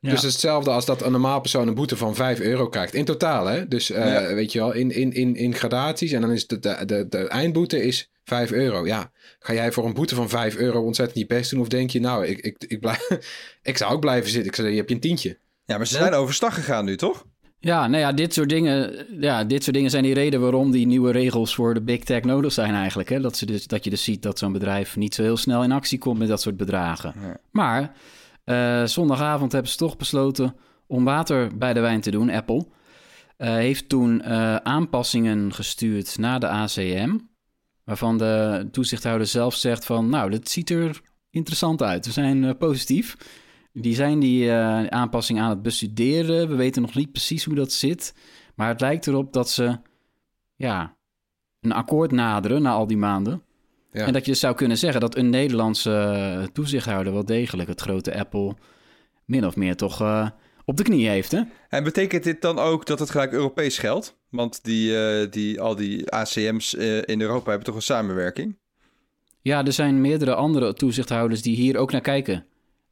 Ja. Dus hetzelfde als dat een normaal persoon een boete van 5 euro krijgt. In totaal, hè? Dus eh, Ja. weet je wel, in, in, in, in gradaties. En dan is de, de, de, de eindboete is 5 euro. Ja, ga jij voor een boete van 5 euro ontzettend je best doen? Of denk je, nou, ik, ik, ik, blijf, ik zou ook blijven zitten. Ik zou je hebt je een tientje. Ja, maar ze zijn overstag gegaan nu, toch? Ja, nou ja, dit soort dingen, ja, dit soort dingen zijn die reden waarom die nieuwe regels voor de big tech nodig zijn eigenlijk. Hè? Dat, ze dus, dat je dus ziet dat zo'n bedrijf niet zo heel snel in actie komt met dat soort bedragen. Ja. Maar eh, zondagavond hebben ze toch besloten om water bij de wijn te doen, Apple. Eh, heeft toen eh, aanpassingen gestuurd naar de ACM. Waarvan de toezichthouder zelf zegt van, nou, dit ziet er interessant uit. We zijn positief. Die zijn die eh, aanpassing aan het bestuderen. We weten nog niet precies hoe dat zit. Maar het lijkt erop dat ze ja, een akkoord naderen na al die maanden. Ja. En dat je dus zou kunnen zeggen dat een Nederlandse eh, toezichthouder wel degelijk het grote Apple min of meer toch eh, op de knie heeft. Hè? En betekent dit dan ook dat het gelijk Europees geldt? Want die, die, al die ACM's in Europa hebben toch een samenwerking? Ja, er zijn meerdere andere toezichthouders die hier ook naar kijken.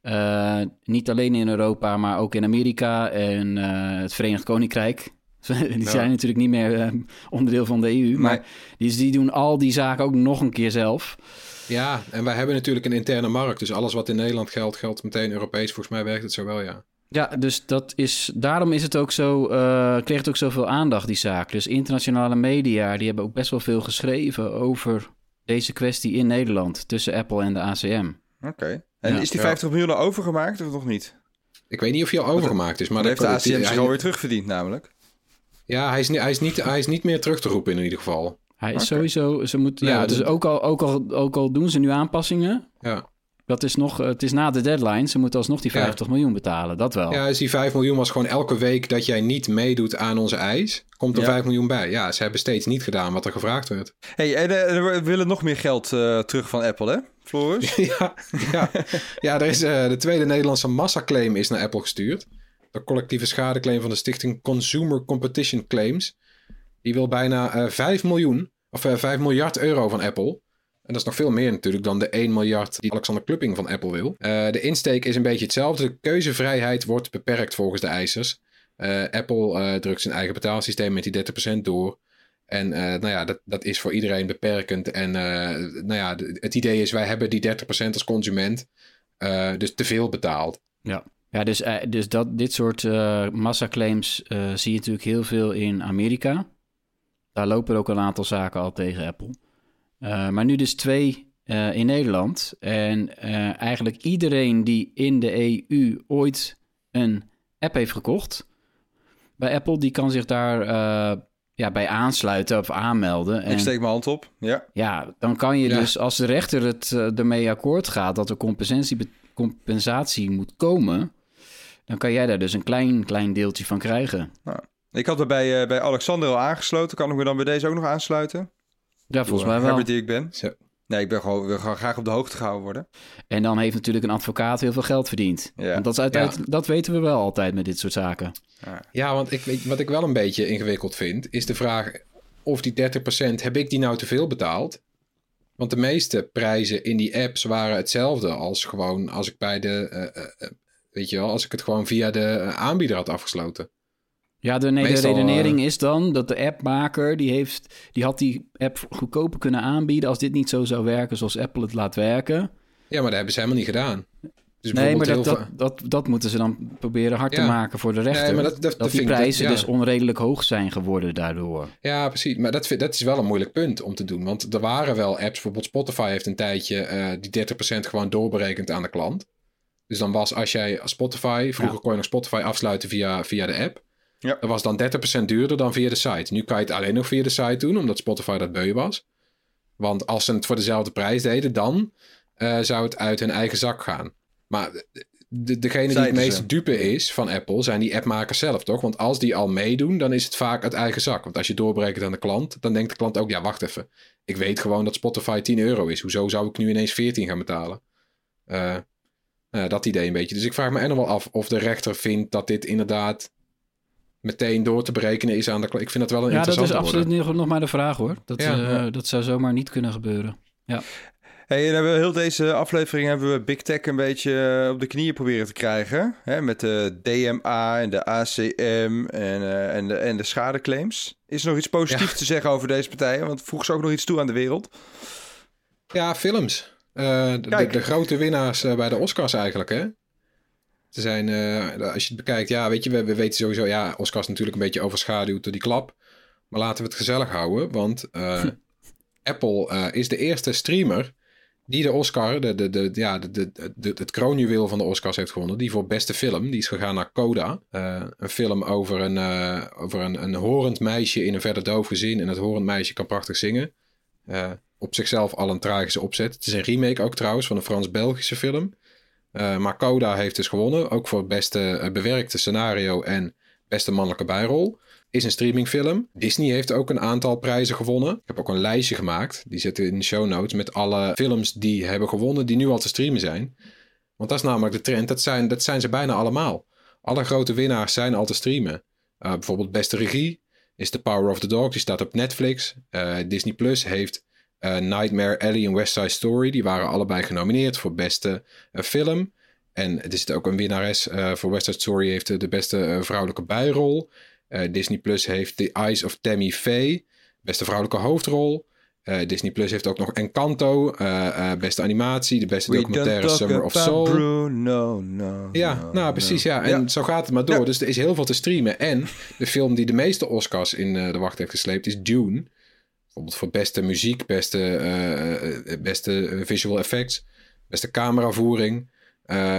Eh, niet alleen in Europa, maar ook in Amerika en eh, het Verenigd Koninkrijk. die zijn natuurlijk niet meer eh, onderdeel van de EU. Maar die, die doen al die zaken ook nog een keer zelf. Ja, en wij hebben natuurlijk een interne markt. Dus alles wat in Nederland geldt, geldt meteen Europees. Volgens mij werkt het zo wel, ja. Ja, dus dat is, daarom is het ook zo, eh, kreeg het ook zoveel aandacht, die zaak. Dus internationale media, die hebben ook best wel veel geschreven over deze kwestie in Nederland tussen Apple en de ACM. Oké. En Ja. is die Ja. 50 miljoen al overgemaakt of nog niet? Ik weet niet of hij al overgemaakt is. Maar dan heeft de dat- ACM zich alweer terugverdiend namelijk. Ja, hij is, niet, hij, is niet, hij is niet meer terug te roepen in ieder geval. Hij is sowieso, ze moeten, Ja, ja, dus dat- ook al, ook, al, ook al doen ze nu aanpassingen, Ja. Dat is nog, het is na de deadline, ze moeten alsnog die Ja. 50 miljoen betalen, dat wel. ja, dus die 5 miljoen was gewoon elke week dat jij niet meedoet aan onze eis. Komt er Ja. 5 miljoen bij. Ja, ze hebben steeds niet gedaan wat er gevraagd werd. hey, en eh, we willen nog meer geld eh, terug van Apple, hè? Floris? ja, ja. ja, er is eh, de tweede Nederlandse massaclaim is naar Apple gestuurd. De collectieve schadeclaim van de stichting Consumer Competition Claims. Die wil bijna eh 5 miljoen, of eh 5 miljard euro van Apple. En dat is nog veel meer natuurlijk dan de 1 miljard die Alexander Klupping van Apple wil. Eh, de insteek is een beetje hetzelfde. De keuzevrijheid wordt beperkt volgens de eisers. Eh, Apple eh, drukt zijn eigen betaalsysteem met die 30% door. En nou ja, dat, dat is voor iedereen beperkend. En nou ja, het idee is, wij hebben die 30% als consument dus te veel betaald. Ja, dus, eh, dus dat, dit soort massaclaims zie je natuurlijk heel veel in Amerika. Daar lopen ook een aantal zaken al tegen Apple. Eh, maar nu dus twee eh, in Nederland. En eh, eigenlijk iedereen die in de EU ooit een app heeft gekocht bij Apple, die kan zich daar eh, ja, bij aansluiten of aanmelden. Ik steek mijn hand op. Ja. ja, dan kan je Ja. dus, als de rechter het ermee akkoord gaat dat er compensatie, compensatie moet komen, dan kan jij daar dus een klein, klein deeltje van krijgen. Ik had er bij, eh, bij Alexander al aangesloten. Kan ik me dan bij deze ook nog aansluiten? Ja, volgens mij wel. Herbert die ik ben. Zo. Nee, ik ben gewoon, wil gewoon graag op de hoogte gehouden worden. En dan heeft natuurlijk een advocaat heel veel geld verdiend. Ja. Want dat, is uiteindelijk, dat weten we wel altijd met dit soort zaken. Ja, want ik weet, wat ik wel een beetje ingewikkeld vind, is de vraag of die 30%, heb ik die nou te veel betaald? Want de meeste prijzen in die apps waren hetzelfde als gewoon als ik bij de, eh, eh, eh, weet je wel, als ik het gewoon via de aanbieder had afgesloten. Ja, de, nee, de Meestal, redenering is dan dat de appmaker, die, heeft, die had die app goedkoper kunnen aanbieden als dit niet zo zou werken zoals Apple het laat werken. Ja, maar dat hebben ze helemaal niet gedaan. Dus Nee, maar dat, dat, dat, dat moeten ze dan proberen hard te maken voor de rechter. Nee, maar dat- dat- dat dat die prijzen ja. dus onredelijk hoog zijn geworden daardoor. Ja, precies. Maar dat, dat is wel een moeilijk punt om te doen. Want er waren wel apps, bijvoorbeeld Spotify heeft een tijdje eh, die 30% gewoon doorberekend aan de klant. Dus dan was als jij Spotify, vroeger Ja. kon je nog Spotify afsluiten via, via de app. Ja. Dat was dan 30% duurder dan via de site. Nu kan je het alleen nog via de site doen, omdat Spotify dat beu was. Want als ze het voor dezelfde prijs deden, dan eh, zou het uit hun eigen zak gaan. Maar de, degene die het meest ze. dupe is van Apple, zijn die appmakers zelf, toch? Want als die al meedoen, dan is het vaak uit eigen zak. Want als je doorbreekt aan de klant, dan denkt de klant ook, ja, wacht even. Ik weet gewoon dat Spotify 10 euro is. Hoezo zou ik nu ineens 14 gaan betalen? Eh, nou, dat idee een beetje. Dus ik vraag me er nog wel af of de rechter vindt dat dit inderdaad meteen door te berekenen is aan de klant. Ik vind dat wel een Ja, dat is interessante absoluut nog, nog maar de vraag hoor. Dat, Ja, eh, ja. dat zou zomaar niet kunnen gebeuren. Hey, en hebben we heel deze aflevering hebben we Big Tech een beetje eh, op de knieën proberen te krijgen. Hè? Met de DMA en de ACM en, eh, en, de, en de schadeclaims. Is er nog iets positiefs te zeggen over deze partijen? Want voeg ze ook nog iets toe aan de wereld? Ja, films. Eh, de, de, grote winnaars bij de Oscars eigenlijk, hè? Zijn, eh, als je het bekijkt, ja, weet je, we, we weten sowieso, ja, Oscars natuurlijk een beetje overschaduwd door die klap. Maar laten we het gezellig houden, want eh, Apple eh, is de eerste streamer die de Oscar, de, de, de, ja, de, de, de- het kroonjuweel van de Oscars heeft gewonnen. Die voor beste film, die is gegaan naar Coda. Een film over, een, over een, een horend meisje in een verder doof gezin. En het horend meisje kan prachtig zingen. Op zichzelf al een tragische opzet. Het is een remake ook trouwens van een Frans-Belgische film. Eh, maar Coda heeft dus gewonnen. Ook voor het beste eh, bewerkte scenario en beste mannelijke bijrol. Is een streamingfilm. Disney heeft ook een aantal prijzen gewonnen. Ik heb ook een lijstje gemaakt. Die zitten in de show notes. Met alle films die hebben gewonnen. Die nu al te streamen zijn. Want dat is namelijk de trend. Dat zijn, dat zijn ze bijna allemaal. Alle grote winnaars zijn al te streamen. Eh, bijvoorbeeld beste regie is The Power of the Dog. Die staat op Netflix. Disney Plus heeft eh, Nightmare Alley en West Side Story. Die waren allebei genomineerd voor beste eh, film. En er zit ook een winnares eh, voor West Side Story. Heeft de beste vrouwelijke bijrol. Disney Plus heeft The Eyes of Tammy Faye. Beste vrouwelijke hoofdrol. Disney Plus heeft ook nog Encanto. beste animatie. De beste documentaire Summer of Soul. Bruno, no, Ja, no, nou precies. Ja. En zo gaat het maar door. Ja. Dus er is heel veel te streamen. En de film die de meeste Oscars in de wacht heeft gesleept is Dune. Bijvoorbeeld voor beste muziek, beste, eh, eh, beste eh, visual effects, beste cameravoering.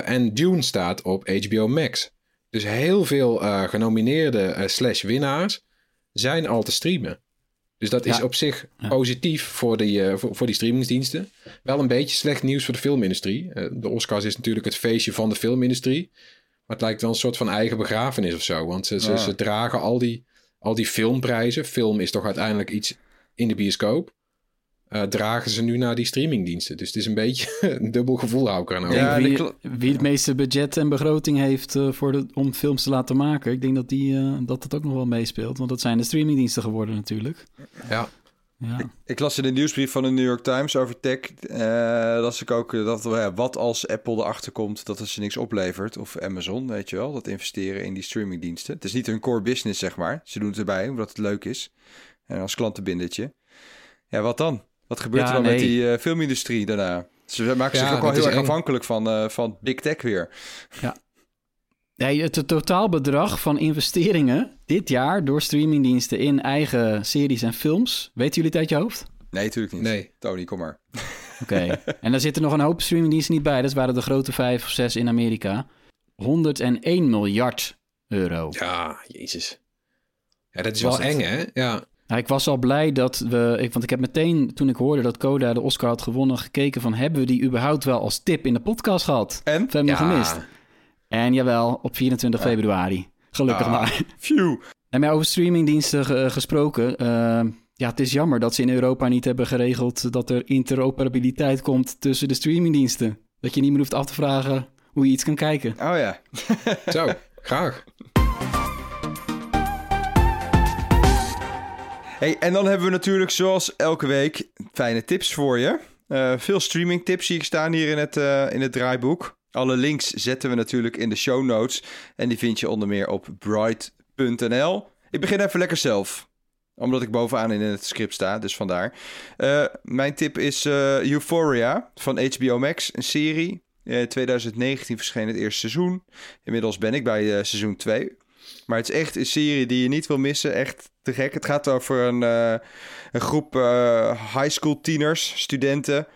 En Dune staat op HBO Max. Dus heel veel genomineerde slash winnaars zijn al te streamen. Dus dat is Ja. op zich Ja. positief voor die, voor, voor die streamingsdiensten. Wel een beetje slecht nieuws voor de filmindustrie. De Oscars is natuurlijk het feestje van de filmindustrie. Maar het lijkt wel een soort van eigen begrafenis of zo. Want ze, ze, Ah. ze dragen al die, al die filmprijzen. Film is toch uiteindelijk iets in de bioscoop. eh, dragen ze nu naar die streamingdiensten. Dus het is een beetje een dubbel gevoel hou ik er. Ja, de wie, wie het meeste budget en begroting heeft eh, voor de, om films te laten maken. Ik denk dat, die, eh, dat het ook nog wel meespeelt. Want dat zijn de streamingdiensten geworden natuurlijk. Ja. Ja. Ik las in de nieuwsbrief van de New York Times over tech. eh las ik ook dat ja, wat als Apple erachter komt dat het ze niks oplevert. Of Amazon, weet je wel. Dat investeren in die streamingdiensten. Het is niet hun core business, zeg maar. Ze doen het erbij omdat het leuk is. En als klantenbindertje. Ja, wat dan? Wat gebeurt Ja, er dan met die eh, filmindustrie daarna? Ze maken Ja, zich ook wel dat heel erg eng. afhankelijk van, eh, van big tech weer. Nee, het, totaalbedrag van investeringen dit jaar door streamingdiensten in eigen series en films. Weten jullie het uit je hoofd? Nee, natuurlijk niet. Nee. Tony, kom maar. Oké. en daar zitten nog een hoop streamingdiensten niet bij. Dat waren de grote vijf of zes in Amerika. 101 miljard euro. Ja, jezus. Ja, dat is Was wel het? eng, hè? Ja. Nou, ik was al blij dat we... Ik, want ik heb meteen, toen ik hoorde dat Coda de Oscar had gewonnen... gekeken van, hebben we die überhaupt wel als tip in de podcast gehad? En? Of hebben we Ja. gemist? En jawel, op 24 februari. Gelukkig Ah. maar. Phew. En over streamingdiensten ge- gesproken. eh, ja, het is jammer dat ze in Europa niet hebben geregeld dat er interoperabiliteit komt tussen de streamingdiensten. Dat je niet meer hoeft af te vragen hoe je iets kan kijken. Oh ja. Zo, graag. Hey, en dan hebben we natuurlijk zoals elke week fijne tips voor je. Eh, veel streaming tips zie ik staan hier in het, eh, in het draaiboek. Alle links zetten we natuurlijk in de show notes. En die vind je onder meer op bright.nl. Ik begin even lekker zelf. Omdat ik bovenaan in het script sta, dus vandaar. Eh, mijn tip is Euphoria van HBO Max, een serie. Eh 2019 verscheen het eerste seizoen. Inmiddels ben ik bij seizoen 2. Maar het is echt een serie die je niet wil missen. Echt te gek. Het gaat over een, eh, een groep eh, high school tieners, studenten.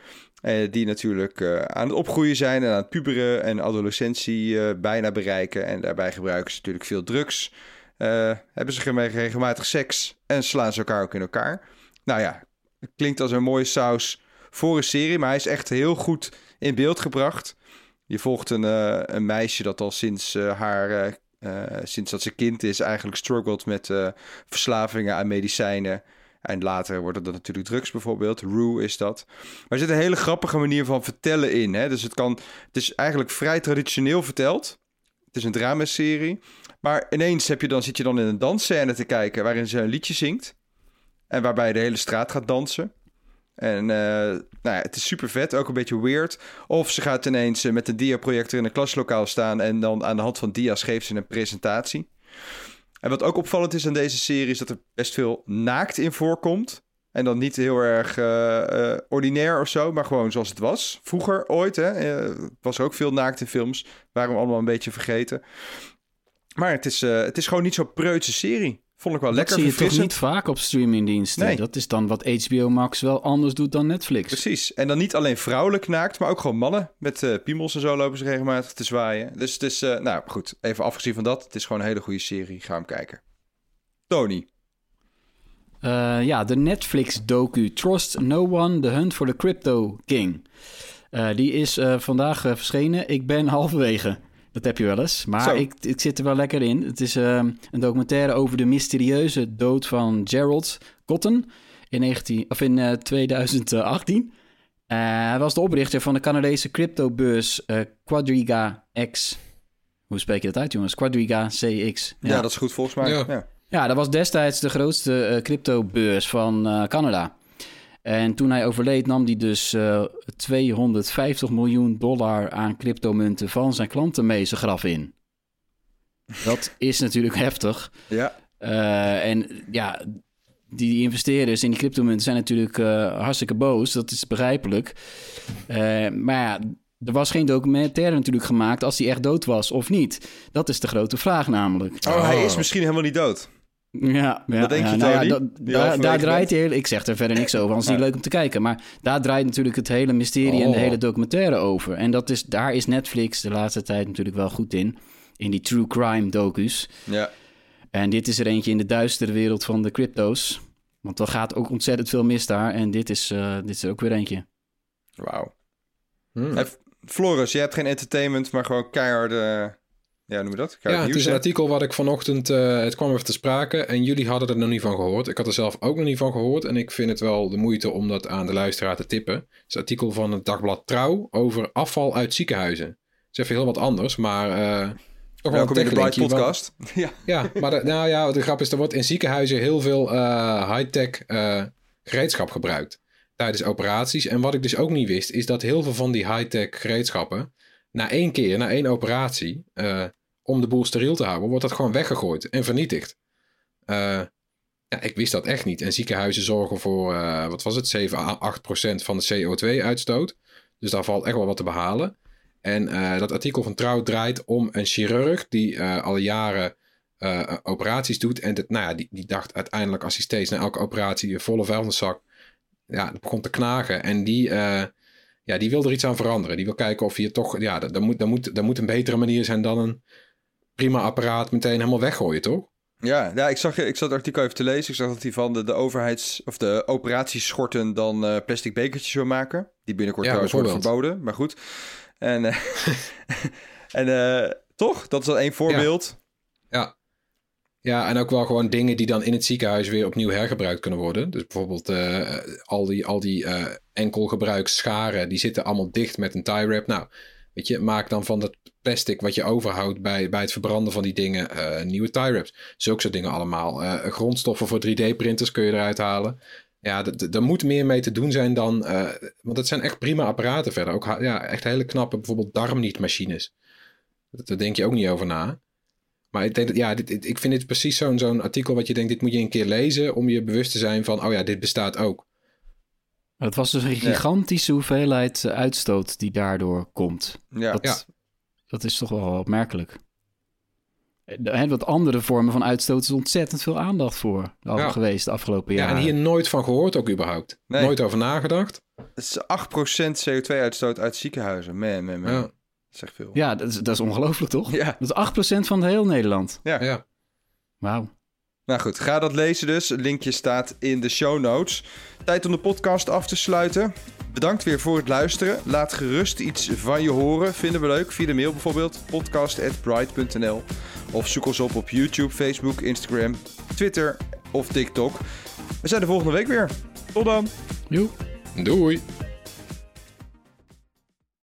eh, die natuurlijk aan het opgroeien zijn en aan het puberen en adolescentie bijna bereiken. En daarbij gebruiken ze natuurlijk veel drugs. hebben ze regelmatig seks en slaan ze elkaar ook in elkaar. Nou ja, klinkt als een mooie saus voor een serie, maar hij is echt heel goed in beeld gebracht. Je volgt een, een meisje dat al sinds haar, eh, sinds dat ze kind is, eigenlijk struggelt met eh, verslavingen aan medicijnen. En later worden dat natuurlijk drugs bijvoorbeeld. Rue is dat. Maar er zit een hele grappige manier van vertellen in. Hè? Dus het, kan, het is eigenlijk vrij traditioneel verteld. Het is een dramaserie. Maar ineens heb je dan, zit je dan in een dansscène te kijken... waarin ze een liedje zingt. En waarbij de hele straat gaat dansen. En eh, nou ja, het is super vet, ook een beetje weird. Of ze gaat ineens eh, met een diaprojector in een klaslokaal staan... en dan aan de hand van dia's geeft ze een presentatie. En wat ook opvallend is aan deze serie... is dat er best veel naakt in voorkomt. En dan niet heel erg eh, ordinair of zo, maar gewoon zoals het was. Vroeger, ooit, hè, was er ook veel naakt in films. We allemaal een beetje vergeten. Maar het is, het is gewoon niet zo'n preutse serie. Vond ik wel Dat lekker zie je toch niet vaak op streamingdiensten. Nee. Dat is dan wat HBO Max wel anders doet dan Netflix. Precies. En dan niet alleen vrouwelijk naakt, maar ook gewoon mannen. Met eh piemels en zo lopen ze regelmatig te zwaaien. Dus het is, eh, nou goed, even afgezien van dat. Het is gewoon een hele goede serie. Ga hem kijken. Tony. Eh, ja, de Netflix-docu Trust No One, The Hunt for the Crypto King. Die is vandaag verschenen. Ik ben halverwege. Dat heb je wel eens. Maar Zo. ik, ik zit er wel lekker in. Het is eh, een documentaire over de mysterieuze dood van Gerald Cotton in, 19, of in eh, 2018. Eh, hij was de oprichter van de Canadese cryptobeurs eh Quadriga X. Hoe spreek je dat uit, jongens? Quadriga CX. Ja, dat is goed volgens mij. Ja. Ja. Ja, dat was destijds de grootste eh, cryptobeurs van eh, Canada. En toen hij overleed nam hij dus eh, 250 miljoen dollar aan cryptomunten van zijn klanten mee zijn graf in. Dat is natuurlijk heftig. ja. Eh, en ja, die investeerders in die cryptomunten zijn natuurlijk eh, hartstikke boos. Dat is begrijpelijk. Eh, maar ja, er was geen documentaire natuurlijk gemaakt als hij echt dood was of niet. Dat is de grote vraag namelijk. Oh, hij Oh. is misschien helemaal niet dood. Ja, ja, denk ja, je, nou ja, Die daar, draait heel... Ik zeg er verder niks over, anders is het Ja. niet leuk om te kijken. Maar daar draait natuurlijk het hele mysterie en de Oh. hele documentaire over. En dat is, daar is Netflix de laatste tijd natuurlijk wel goed in. In die true crime docus. Ja. En dit is er eentje in de duistere wereld van de crypto's. Want er gaat ook ontzettend veel mis daar. En dit is, eh, dit is er ook weer eentje. Wauw. Hmm. Hey, Floris, jij hebt geen entertainment, maar gewoon keiharde... Ja, noem je dat? Ja, het is een artikel wat ik vanochtend, eh, het kwam even te sprake en jullie hadden er nog niet van gehoord. Ik had er zelf ook nog niet van gehoord en ik vind het wel de moeite om dat aan de luisteraar te tippen. Het is een artikel van het dagblad Trouw over afval uit ziekenhuizen. Het is even heel wat anders, maar eh toch wel Welkom in de Podcast. ja. Ja, maar de, nou ja, de grap is, er wordt in ziekenhuizen heel veel eh, high-tech gereedschap gebruikt tijdens operaties. En wat ik dus ook niet wist, is dat heel veel van die high-tech gereedschappen, na één keer, na één operatie, om de boel steriel te houden, wordt dat gewoon weggegooid en vernietigd. Eh, ja, ik wist dat echt niet. En ziekenhuizen zorgen voor, eh, wat was het, 7 à 8 procent van de CO2-uitstoot. Dus daar valt echt wel wat te behalen. En eh, dat artikel van Trouw draait om een chirurg die al jaren operaties doet. En dit, nou ja, die, die dacht uiteindelijk als hij steeds na elke operatie een volle vuilniszak ja, begon te knagen. En die, ja, die wil er iets aan veranderen. Die wil kijken of je toch, ja, dat, moet, moet, dat moet een betere manier zijn dan een prima apparaat meteen helemaal weggooien, toch? Ja, ja ik, zag, ik zat het artikel even te lezen. Ik zag dat hij van de, de overheids... of de operatieschorten dan eh, plastic bekertjes wil maken. Die binnenkort Ja, trouwens worden verboden, maar goed. En, eh, en eh, toch? Dat is dan één voorbeeld. Ja. Ja, en ook wel gewoon dingen die dan in het ziekenhuis weer opnieuw hergebruikt kunnen worden. Dus bijvoorbeeld al die, al die enkelgebruiksscharen, die zitten allemaal dicht met een tie wrap. Nou, weet je, maak dan van dat plastic wat je overhoudt bij, bij het verbranden van die dingen eh, nieuwe tie wraps. Zulke soort dingen allemaal. Eh, grondstoffen voor 3D-printers kun je eruit halen. Ja, er moet meer mee te doen zijn dan... eh, want het zijn echt prima apparaten verder. Ook ja, echt hele knappe, bijvoorbeeld darmnietmachines. Daar denk je ook niet over na. Maar ik denk dat, ja, dit, dit- ik vind dit precies zo'n zo'n artikel wat je denkt, dit moet je een keer lezen om je bewust te zijn van, oh ja, dit bestaat ook. Het was dus een gigantische hoeveelheid uitstoot die daardoor komt. Ja. Dat, Ja. Dat is toch wel opmerkelijk. Eh, Hè, wat andere vormen van uitstoot is ontzettend veel aandacht voor al Ja. geweest de afgelopen Ja, jaren. en hier nooit van gehoord ook überhaupt. Nee. Nooit over nagedacht. Het is 8% CO2-uitstoot uit ziekenhuizen. Man, man, man. Ja. Dat is echt veel. Ja, dat is, dat is ongelooflijk toch? Ja. Dat is 8% van heel Nederland. Ja. Ja. Wauw. Nou goed, ga dat lezen dus. Het linkje staat in de show notes. Tijd om de podcast af te sluiten. Bedankt weer voor het luisteren. Laat gerust iets van je horen. Vinden we leuk. Via de mail bijvoorbeeld. podcast.bright.nl Of zoek ons op op YouTube, Facebook, Instagram, Twitter of TikTok. We zijn de volgende week weer. Tot dan. Doei.